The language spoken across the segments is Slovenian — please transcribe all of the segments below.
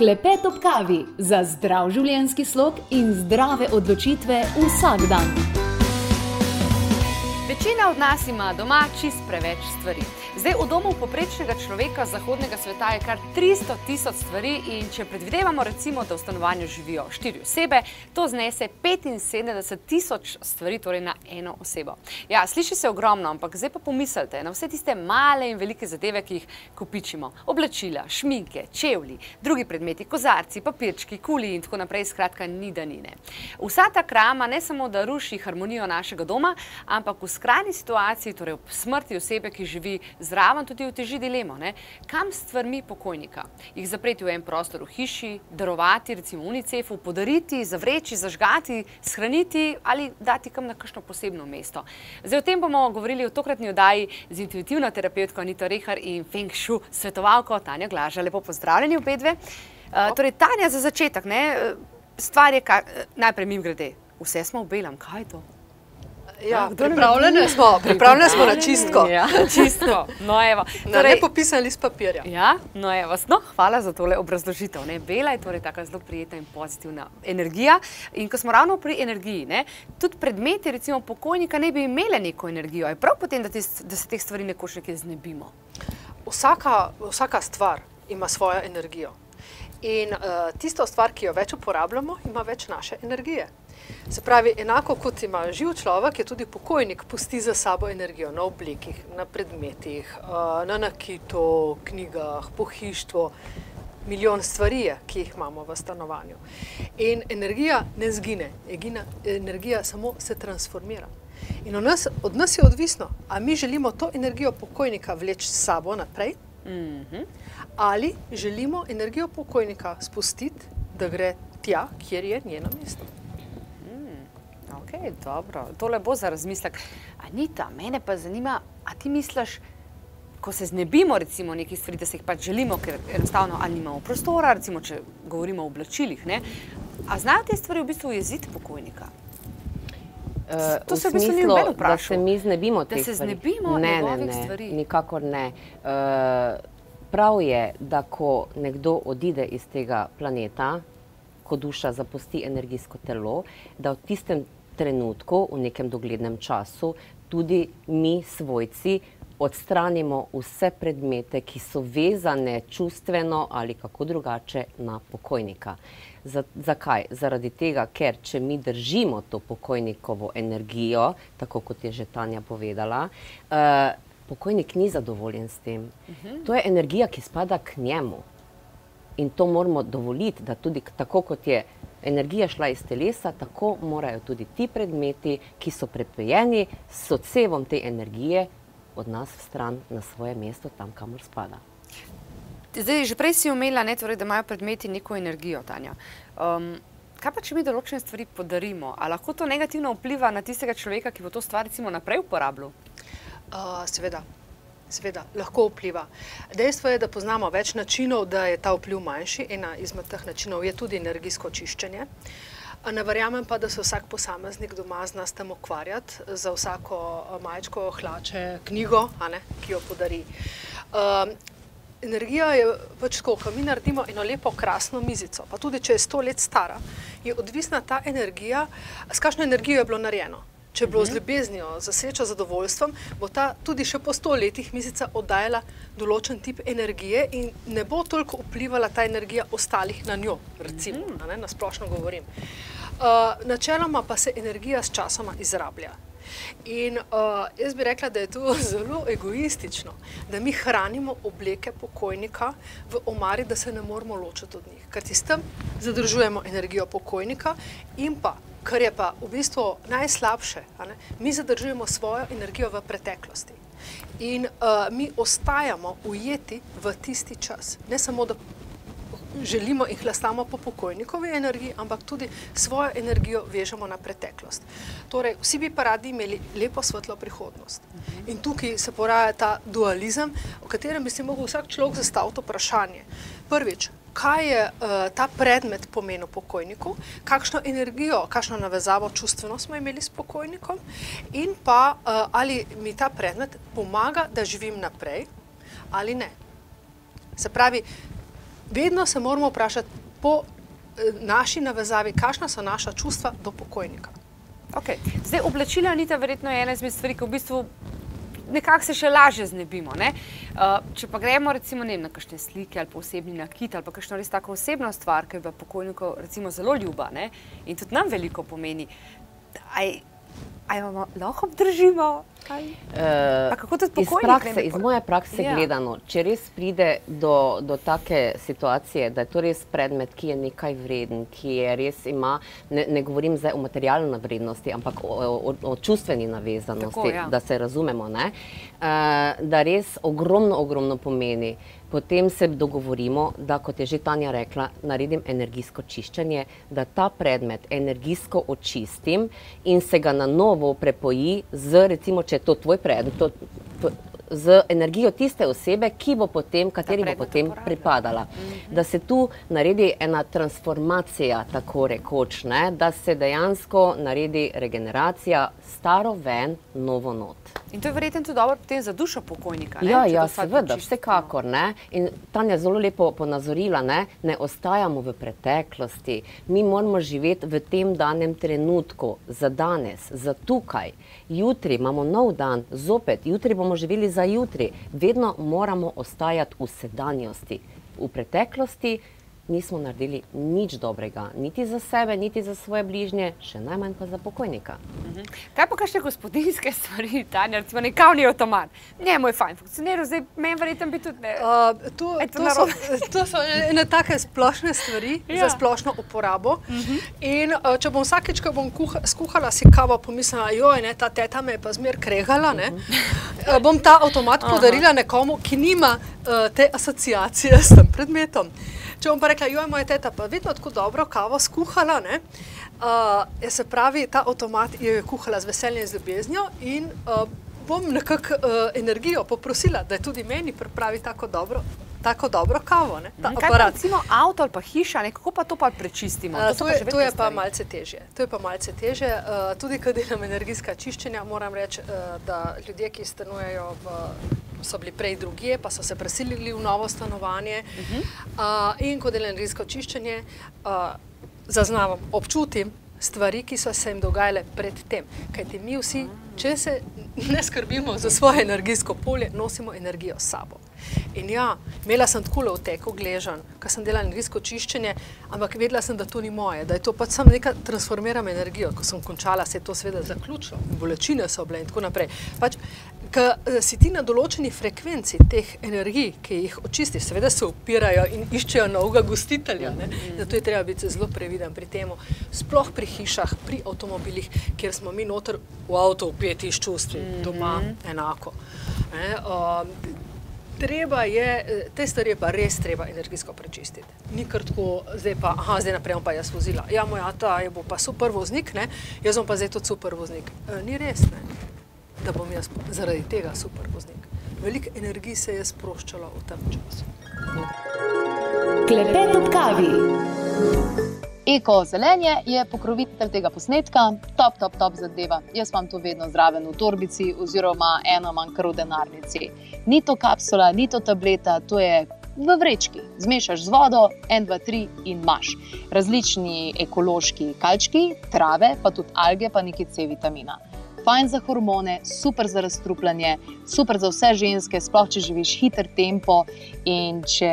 Klepet ob kavi za zdrav življenjski slog in zdrave odločitve vsak dan. Večina od nas ima doma čist preveč stvari. Zdaj, v domu poprečnega človeka zahodnega sveta je kar 300 tisoč stvari in če predvidevamo recimo, da v stanovanju živijo štiri osebe, to znese 75 tisoč stvari, torej na eno osebo. Ja, sliši se ogromno, ampak zdaj pa pomislite na vse tiste male in velike zadeve, ki jih kopičimo. Oblačila, šminke, čevli, drugi predmeti, kozarci, papirčki, kuli in tako naprej, skratka, ni danine. Vsa ta krama ne samo, da ruši harmonijo našega doma, ampak v skrajni situaciji, torej ob smrti osebe, ki živi zraven, tudi oteži dilemo. Ne? Kam stvarmi pokojnika? Jih zapreti v en prostor v hiši, darovati recimo UNICEF-u, podariti, zavreči, zažgati, shraniti ali dati kam na kakšno posebno mesto. Zdaj o tem bomo govorili v tokratni oddaji z intuitivno terapevtko Anito Rehar in Feng Shu svetovalko Tanja Glaža. Lepo pozdravljeni obe dve. Uh, torej, Tanja, za začetek, ne, stvar je, kaj, najprej mim grede, vse smo v belem, kaj je to? Ja, pripravljene smo, pripravljene smo na čistko. Ja, čistko. No, evo. Torej, ne popisali s papirja. Ja, no, evo. No, hvala za tole obrazložitev. Ne. Bela je torej taka zelo prijetna in pozitivna energija. In ko smo ravno pri energiji, ne, tudi predmeti, recimo pokojnika, ne bi imele neko energijo. Je prav potem, da, te, da se teh stvari nekoč nekaj znebimo? Vsaka, vsaka stvar ima svojo energijo. In uh, tisto stvar, ki jo več uporabljamo, ima več naše energije. Se pravi, enako kot ima živ človek, je tudi pokojnik pusti za sabo energijo na oblikih, na predmetih, na nakitu, knjigah, pohištvu, milijon stvari, je, ki jih imamo v stanovanju. In energija ne zgine, Egina, energija samo se transformira. In od nas, od nas je odvisno, ali mi želimo to energijo pokojnika vleči s sabo naprej, mm -hmm. ali želimo energijo pokojnika spustiti, da gre tja, kjer je njeno mesto. Okay, dobro, tole bo za razmislek. Anita, mene pa zanima, a ti misliš, ko se znebimo recimo nekih stvari, da se jih pač želimo, ker enostavno ali nimamo prostora, recimo če govorimo o oblačilih, ne? a znajo te stvari v bistvu jeziti pokojnika? Uh, to se v bistvu ni nobeno vprašal. Da se mi znebimo teh stvari. Da se znebimo ne, njegovih ne, ne, stvari. Nikakor ne. Uh, prav je, da ko nekdo odide iz tega planeta, ko duša zapusti energijsko telo, da v tistem trenutku, v nekem doglednem času, tudi mi, svojci, odstranimo vse predmete, ki so vezane čustveno ali kako drugače na pokojnika. Z, zakaj? Zaradi tega, ker če mi držimo to pokojnikovo energijo, tako kot je že Tanja povedala, uh, pokojnik ni zadovoljen s tem. Uh mhm. -huh. To je energija, ki spada k njemu. In to moramo dovoliti, da tudi tako kot je energija šla iz telesa, tako morajo tudi ti predmeti, ki so prepojeni s odsevom te energije, od nas v stran na svoje mesto, tam, kamor spada. Zdaj, že prej si omenila, ne, torej, da imajo predmeti neko energijo, Tanja. Um, kaj pa, če mi določene stvari podarimo? A lahko to negativno vpliva na tistega človeka, ki bo to stvar recimo naprej uporabljal? Uh, seveda. Seveda, lahko vpliva. Dejstvo je, da poznamo več načinov, da je ta vpliv manjši. Ena izmed teh načinov je tudi energijsko čiščenje. Ne verjamem pa, da se vsak posameznik doma zna s tem ukvarjati, za vsako majčko hlače knjigo, ne, ki jo podari. Um, energija je pač tako, ko mi naredimo eno lepo, krasno mizico, pa tudi če je sto let stara, je odvisna ta energija, s kakšno energijo je bilo narejeno. Če bilo z mhm. ljubeznijo, za srečo, zadovoljstvom, bo ta tudi še po sto letih misica oddajala določen tip energije in ne bo toliko vplivala ta energija ostalih na njo, recimo, mm -hmm. ne, na splošno govorim. Uh, načeloma pa se energija s časoma izrablja. In uh, jaz bi rekla, da je to zelo egoistično, da mi hranimo obleke pokojnika v omari, da se ne moramo ločiti od njih. Ker s tem zadržujemo energijo pokojnika in pa kar je pa v bistvu najslabše, mi zadržujemo svojo energijo v preteklosti. In uh, mi ostajamo ujeti v tisti čas. Ne samo, da želimo in hlastamo po pokojnikovi energiji, ampak tudi svojo energijo vežemo na preteklost. Torej, vsi bi pa radi imeli lepo, svetlo prihodnost. In tukaj se poraja ta dualizem, o katerem bi si lahko vsak človek zastavil vprašanje. Prvič, kaj je uh, ta predmet pomenil pokojniku, kakšno energijo, kakšno navezavo čustveno smo imeli s pokojnikom in pa uh, ali mi ta predmet pomaga, da živim naprej ali ne. Se pravi, vedno se moramo vprašati po eh, naši navezavi, kakšna so naša čustva do pokojnika. Okay. Zdaj, oblačila ni ta verjetno ena izmed stvari, ki v bistvu nekako se še lažje znebimo. Ne? Uh, če pa gremo recimo, ne, na kakšne slike ali posebni nakit ali pa kakšno res tako osebno stvar, ki je v pokojniku recimo zelo ljuba ne? in tudi nam veliko pomeni. Aj, aj lahko obdržimo, Uh, iz, prakse, iz moje prakse ja. gledano, če res pride do, do take situacije, da je to res predmet, ki je nekaj vreden, ki je res ima, ne, ne govorim zdaj o materialni vrednosti, ampak o, o, o čustveni navezanosti, Tako, ja. da se razumemo, uh, da res ogromno, ogromno pomeni. Potem se dogovorimo, da, kot je že Tanja rekla, naredim energijsko čiščenje, da ta predmet energijsko očistim in se ga na novo prepoji z, recimo, če je to tvoj predmet, to, z energijo tiste osebe, ki bo potem, kateri bo potem pripadala. Mhm. Da se tu naredi ena transformacija, tako rekoč, ne? da se dejansko naredi regeneracija staro ven, novo not. In to je verjetno tudi dobro za dušo pokojnika. Ne? Ja, ja seveda, vsekakor. Ne? In Tanja zelo lepo ponazorila, ne? ne ostajamo v preteklosti, mi moramo živeti v tem danem trenutku, za danes, za tukaj. Jutri imamo nov dan, zopet, jutri bomo živeli za jutri. Vedno moramo ostajati v sedanjosti. V preteklosti nismo naredili nič dobrega, niti za sebe, niti za svoje bližnje, še najmanj pa za pokojnika. Mhm. Kaj pa kakšne gospodinske stvari, Tanja, recimo nekavni avtomat? Njemu je fajn funkcioniral, zdaj meni verjetno bi tudi ne. Uh, to, to, so, to so ene take splošne stvari ja. za splošno uporabo. Uh mhm. In uh, če bom vsakeč, ko bom kuha, skuhala si kavo, pomislila, joj, ne, ta teta me je pa zmer kregala, uh -huh. uh, bom ta avtomat podarila nekomu, ki nima uh, te asociacije s tem predmetom. Če bom pa rekla, joj, moja teta pa vedno tako dobro kavo skuhala, ne, uh, je se pravi, ta avtomat je kuhala z veseljem in z ljubeznijo in uh, bom nekako uh, energijo poprosila, da je tudi meni pripravi tako dobro. Tako dobro kavo, ne? ta Kaj aparat. Recimo avto ali pa hiša, ne? kako pa to pa prečistimo? To, to, je, to je pa malce težje. To je pa malce težje. Uh, tudi, ko delam energijska čiščenja, moram reči, uh, da ljudje, ki stanujejo v so bili prej drugje, pa so se preselili v novo stanovanje. Uh -huh. uh, in ko delam energetsko čiščenje, uh, zaznavam, občutim stvari, ki so se jim dogajale predtem. Ker ti mi vsi, če se ne skrbimo za svoje energijsko polje, nosimo energijo s sabo. In ja, imela sem tako v teku gležan, ko sem delala energijsko čiščenje, ampak vedela sem, da to ni moje, da je to pač samo neka transformirana energija. Ko sem končala, se je to seveda zaključilo, bolečine so bile in tako naprej. Pač, Ker eh, si ti na določeni frekvenci teh energij, ki jih očistiš, seveda se upirajo in iščejo novega gostitelja. Ne? Zato je treba biti zelo previden pri tem, sploh pri hišah, pri avtomobilih, kjer smo mi noter v avtu upeti s čustvi, doma enako. Ne? Treba je, eh, te stvari pa res treba energijsko prečistiti. Ni kar tako, zdaj pa, aha, zdaj naprej bom pa jaz vozila. Ja, moj ata je bo pa super voznik, ne? jaz bom pa zdaj tudi super voznik. E, ni res, ne? da bom jaz zaradi tega super voznik. Veliko energije se je sproščalo v tem času. Klepet ob kavi. Eko zelenje je pokrovitelj tega posnetka, top, top, top zadeva. Jaz imam to vedno zraven v torbici, oziroma eno manjkar v denarnici. Ni to kapsula, ni to tableta, to je v vrečki. Zmešaš z vodo, en, dva, tri in imaš. Različni ekološki kalčki, trave, pa tudi alge, pa nekaj C vitamina fajn za hormone, super za razstrupljanje, super za vse ženske, sploh če živiš hiter tempo in če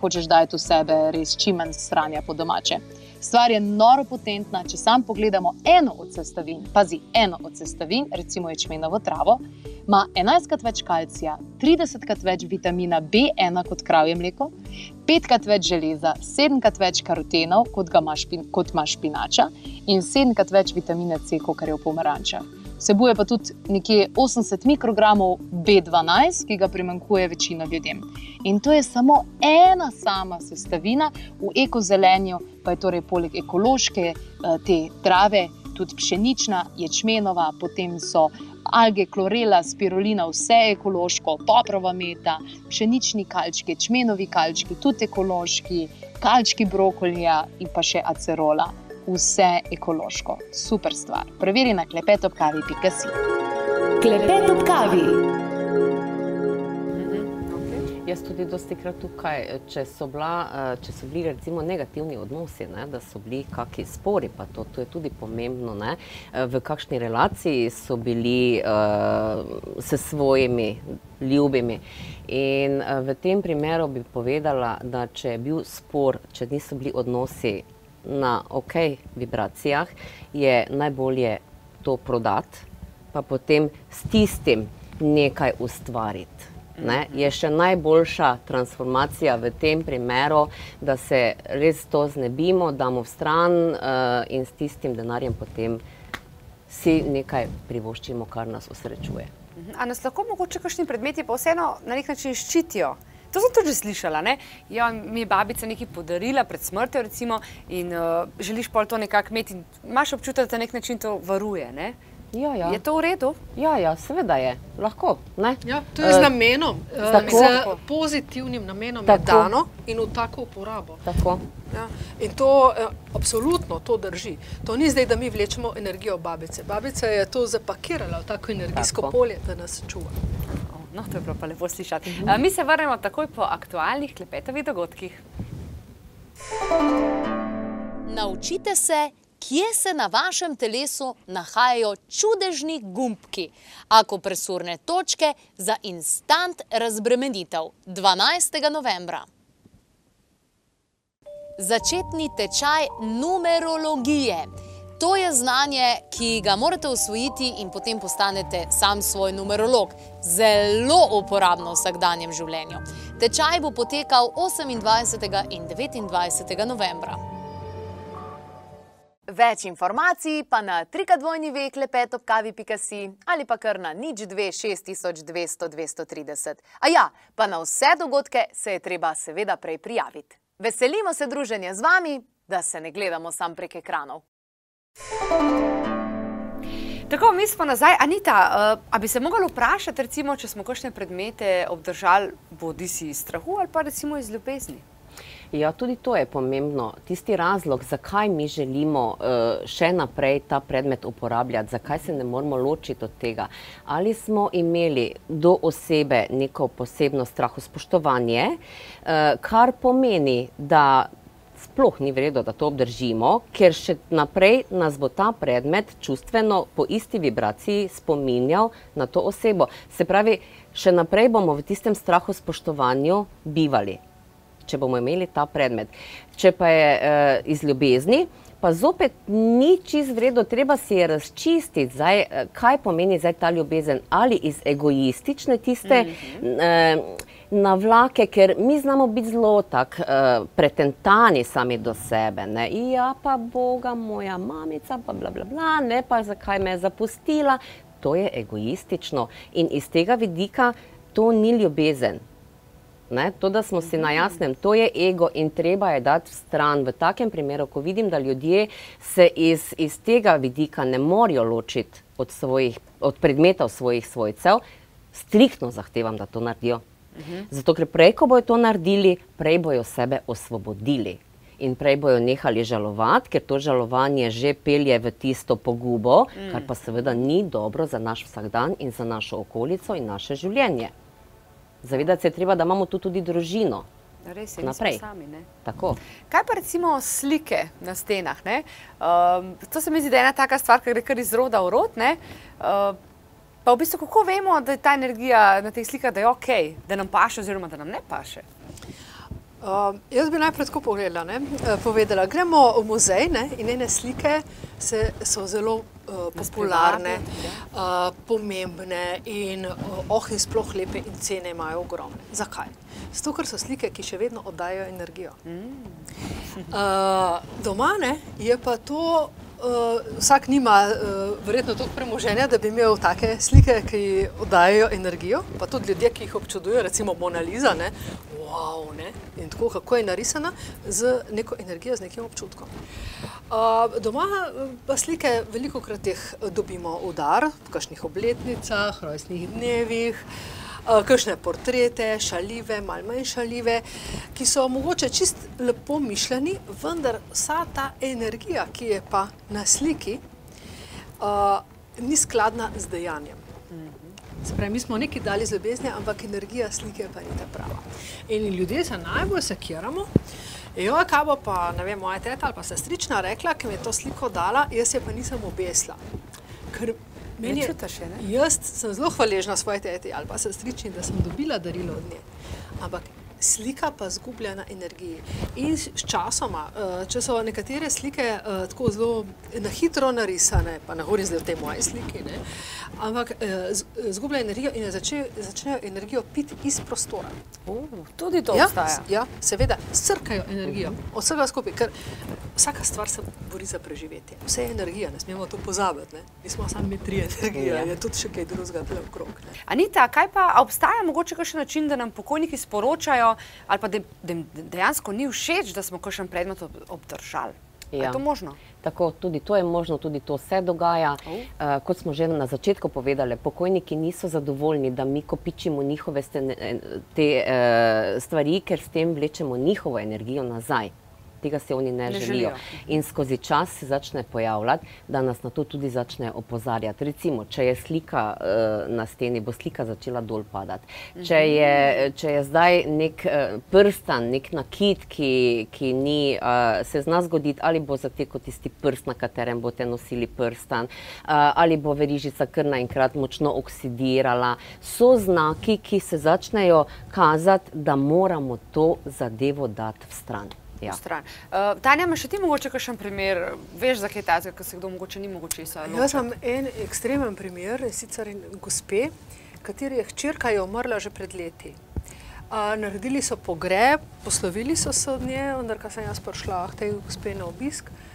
hočeš dati v sebe res čim manj stranja po domače. Stvar je noro potentna, če sam pogledamo eno od sestavin, pazi eno od sestavin, recimo ječmenovo travo, ima 11krat več kalcija, 30krat več vitamina B1 kot kravje mleko, 5krat več železa, 7krat več karotenov kot ima, špin, kot ima špinača in 7krat več vitamina C, kot je v pomarančah vsebuje pa tudi nekje 80 mikrogramov B12, ki ga primankuje večino ljudem. In to je samo ena sama sestavina v ekozelenju, pa je torej poleg ekološke eh, te trave tudi pšenična, ječmenova, potem so. Alge, klorela, spirulina, vse ekološko, poprova meta, pšenični kalčki, čmenovi kalčki, tudi ekološki, kalčki brokolija in pa še acerola vse ekološko. Super stvar. Preveri na klepetopkavi.si. Klepet ob kavi. Jaz tudi dosti krat tukaj, če so, bila, če so bili recimo negativni odnosi, ne, da so bili kakšni spori, pa to, to je tudi pomembno, ne, v kakšni relaciji so bili uh, s svojimi ljubimi. In uh, v tem primeru bi povedala, da če je bil spor, če niso bili odnosi na ok vibracijah, je najbolje to prodati, pa potem s tistim nekaj ustvariti. Ne, je še najboljša transformacija v tem primeru, da se res to znebimo, damo v stran uh, in s tistim denarjem potem si nekaj privoščimo, kar nas osrečuje. A nas lahko mogoče kakšni predmeti pa vseeno na nek način ščitijo? To sem tudi že slišala. Ja, mi je babica nekaj podarila pred smrtjo recimo, in uh, želiš pa to nekako imeti imaš občutek, da te na nek način to varuje. Ne? Ja, ja. Je to v redu? Ja, ja seveda je, lahko. Ja, to je z namenom, uh, z pozitivnim namenom, da je dano in v tako uporabo. Tako. Ja. In to uh, absolutno to drži. To ni zdaj, da mi vlečemo energijo babice. Babica je to zapakirala v tako energijsko tako. polje, da nas čuva. No, to je bilo pa lepo slišati. Mm -hmm. mi se vrnemo takoj po aktualnih klepetovih dogodkih. Naučite se kje se na vašem telesu nahajajo čudežni gumbki, akupresurne točke za instant razbremenitev 12. novembra. Začetni tečaj numerologije. To je znanje, ki ga morate usvojiti in potem postanete sam svoj numerolog. Zelo uporabno v vsakdanjem življenju. Tečaj bo potekal 28. in 29. novembra. Več informacij pa na trikadvojni vek lepetopkavi.si ali pa kar na nič 26200-230. A ja, pa na vse dogodke se je treba seveda prej prijaviti. Veselimo se druženja z vami, da se ne gledamo sam prek ekranov. Tako, mi smo nazaj. Anita, uh, a bi se mogli vprašati, recimo, če smo kakšne predmete obdržali bodi si iz strahu ali pa recimo iz ljubezni? Ja, tudi to je pomembno. Tisti razlog, zakaj mi želimo uh, še naprej ta predmet uporabljati, zakaj se ne moramo ločiti od tega. Ali smo imeli do osebe neko posebno strahospoštovanje, uh, kar pomeni, da sploh ni vredno, da to obdržimo, ker še naprej nas bo ta predmet čustveno po isti vibraciji spominjal na to osebo. Se pravi, še naprej bomo v tistem strahospoštovanju bivali če bomo imeli ta predmet. Če pa je uh, iz ljubezni, pa zopet ni čist vredno, treba si je razčistiti, zdaj, eh, kaj pomeni zdaj ta ljubezen, ali iz egoistične tiste. Mm -hmm. uh, Na vlake, ker mi znamo biti zelo tako uh, pretentani sami do sebe. Ne? Ja, pa Boga, moja mamica, pa bla, bla, bla, ne pa zakaj me je zapustila. To je egoistično in iz tega vidika to ni ljubezen. Ne? To, da smo si na jasnem, to je ego in treba je dati v stran. V takem primeru, ko vidim, da ljudje se iz, iz tega vidika ne morejo ločiti od, svojih, od predmetov svojih svojcev, striktno zahtevam, da to naredijo. Zato, ker prej, ko bojo to naredili, prej bojo sebe osvobodili. In prej bojo nehali žalovati, ker to žalovanje že pelje v tisto pogubo, mm. kar pa seveda ni dobro za naš vsakdan in za našo okolico in naše življenje. Zavedati se je treba, da imamo tu tudi družino. Res je, naprej. Sami, Kaj pa recimo slike na stenah? Um, to se mi zdi, da je ena taka stvar, ki gre kar iz roda v rod. Uh, pa v bistvu, kako vemo, da je ta energija na teh slikah, da je ok, da nam paše, oziroma da nam ne paše? Uh, jaz bi najprej tako pogledala, ne? Uh, povedala, gremo v muzej ne? in ene slike se, so zelo uh, popularne, uh, pomembne in uh, oh, in sploh lepe in cene imajo ogromne. Zakaj? Zato, ker so slike, ki še vedno oddajajo energijo. Uh, doma ne, je pa to. Uh, vsak nima uh, verjetno toliko premoženja, da bi imel take slike, ki oddajajo energijo, pa tudi ljudje, ki jih občudujejo, recimo Mona Lisa, ne, wow, ne, in tako, kako je narisana, z neko energijo, z nekim občutkom. Uh, doma pa slike veliko krat jih dobimo v dar, v kakšnih obletnicah, rojstnih dnevih, uh, kakšne portrete, šalive, malo manj šalive, ki so mogoče čist lepo mišljeni, vendar vsa ta energija, ki je pa na sliki, uh, ni skladna z dejanjem. Se pravi, mi smo neki dali z ljubezni, ampak energija slike pa ni ta prava. In ljudje se najbolj sekiramo. Jo, kaj bo pa, ne vem, moja teta ali pa sestrična rekla, ki mi je to sliko dala, jaz je pa nisem obesla. Ker meni je, čutiš je, ne? jaz sem zelo hvaležna svoji teti ali pa sestrični, da sem dobila darilo od nje. Ampak slika pa zgublja na energiji. In s s časoma, eh, če so nekatere slike eh, tako zelo na hitro narisane, pa ne govorim zdaj o tej moji sliki, ne, ampak eh, zgublja energijo in jo začnejo, začnejo energijo piti iz prostora. Uh, tudi to Ja, obstaja. ja, seveda, srkajo energijo od vsega skupaj, ker vsaka stvar se bori za preživetje. Vse je energija, ne smemo to pozabiti. Ne? Nismo samo mi tri energije, Ja. je tudi še kaj drugega tukaj okrog. Ne? Anita, kaj pa obstaja mogoče kakšen način, da nam pokojniki sporočajo, ali pa da da jim dejansko ni všeč, da smo kakšen predmet ob- obdržali? Ja. Je to možno? Tako, tudi to je možno, tudi to se dogaja. Oh. Uh, kot smo že na začetku povedali, pokojniki niso zadovoljni, da mi kopičimo njihove stene, te uh, stvari, ker s tem vlečemo njihovo energijo nazaj. Tega se oni ne, Ne želijo. želijo. In skozi čas se začne pojavljati, da nas na to tudi začne opozarjati. Recimo, če je slika uh, na steni, bo slika začela dol padati. Če je, če je zdaj nek uh, prstan, nek nakit, ki, ki ni, uh, se zna zgoditi, ali bo zatekel tisti prst, na katerem boste nosili prstan, uh, ali bo verižica kar naenkrat močno oksidirala. So znaki, ki se začnejo kazati, da moramo to zadevo dati v stran. Ja. Stran. Uh, Tanja, imaš še ti mogoče kakšen primer, veš za kaj tazga, ko se kdo mogoče ni mogoče isa? Jaz imam en ekstremen primer, in sicer gospe, kateri je hčerka je umrla že pred leti. Uh, naredili so pogreb, poslovili so se od nje, vendar ko sem jaz prišla k tej gospe na obisk, uh,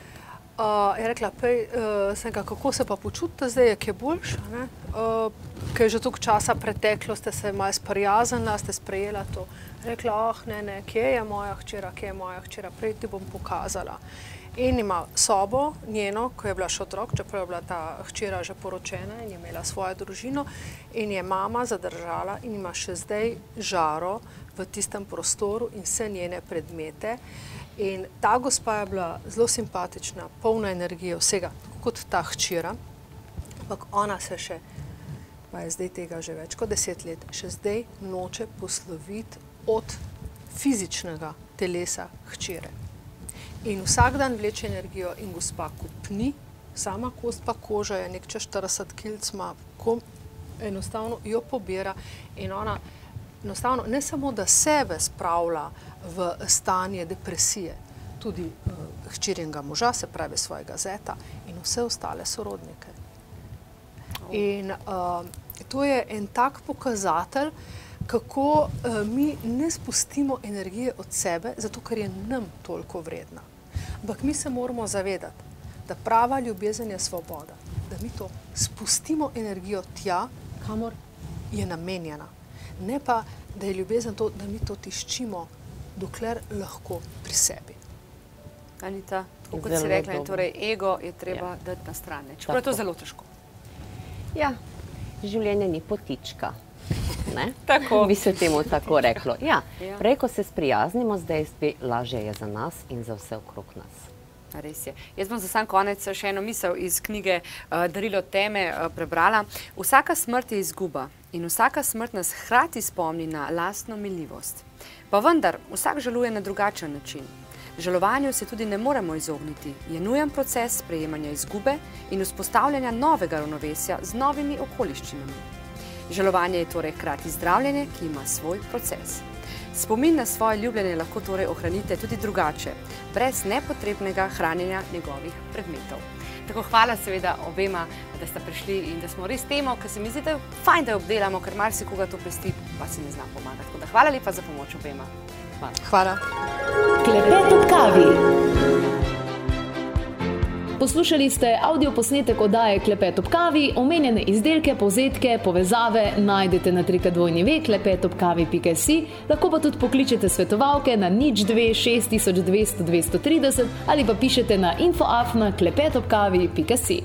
je rekla, pej, uh, sem ga, kako se pa počutite zdaj, je boljš, uh, ker je že toliko časa preteklo, ste se malo sprijaznila, ste sprejela to. Rekla, ah, ne, ne, kje je moja hčera, kje je moja hčera, prej ti bom pokazala. In ima sobo njeno, ko je bila še otrok, čeprav je bila ta hčera že poročena in je imela svojo družino, in je mama zadržala in ima še zdaj žaro v tistem prostoru in vse njene predmete. In ta gospa je bila zelo simpatična, polna energije, vsega, kot ta hčera, ampak ona se še, pa je zdaj tega že več kot deset let, še zdaj noče posloviti od fizičnega telesa hčere. In vsak dan vleče energijo in gospa kupni, sama kost pa koža je nek čez 40 kilc, ima enostavno jo pobira in ona enostavno ne samo, da sebe spravlja v stanje depresije, tudi uh, hčeringa moža, se pravi svojega zeta in vse ostale sorodnike. In uh, to je en tak pokazatelj, kako uh, mi ne spustimo energije od sebe, zato ker je nam toliko vredna. Ampak mi se moramo zavedati, da prava ljubezen je svoboda, da mi to spustimo energijo tja, kamor je namenjena. Ne pa, da je ljubezen to, da mi to tiščimo, dokler lahko pri sebi. Anita, tako kot Zelo si rekla, torej ego je treba ja. dati na stran. Čeprav je to zelo težko. Ja, življenje ni potička. Ne? Tako. Bi se temu tako reklo. Ja, Ja. prej, ko se sprijaznimo z dejstvi, lažje je za nas in za vse okrog nas. Res je. Jaz bom za sam konec še eno misel iz knjige uh, Darilo teme uh, prebrala. Vsaka smrt je izguba in vsaka smrt nas hkrati spomni na lastno miljivost. Pa vendar, vsak žaluje na drugačen način. Žalovanju se tudi ne moremo izogniti. Je nujen proces sprejemanja izgube in vzpostavljanja novega ravnovesja z novimi okoliščinami. Žalovanje je torej hkrati zdravljenje, ki ima svoj proces. Spomin na svoje ljubljenje lahko torej ohranite tudi drugače, brez nepotrebnega hranjenja njegovih predmetov. Tako hvala seveda obema, da ste prišli in da smo res temo, ki se mi zdi, da je fajn, da jo obdelamo, ker marsikoga to pesti, pa si ne zna pomagati. Tako da hvala lepa za pomoč obema. Hvala. Hvala. Klepet ob kavi. Poslušali ste avdio posnetek oddaje Klepet ob kavi, omenjene izdelke, povzetke, povezave najdete na trikadvojni klepetobkavi.si, lahko pa tudi pokličete svetovalke na nič 2 6200 230 ali pa pišete na infoafna klepetobkavi.si.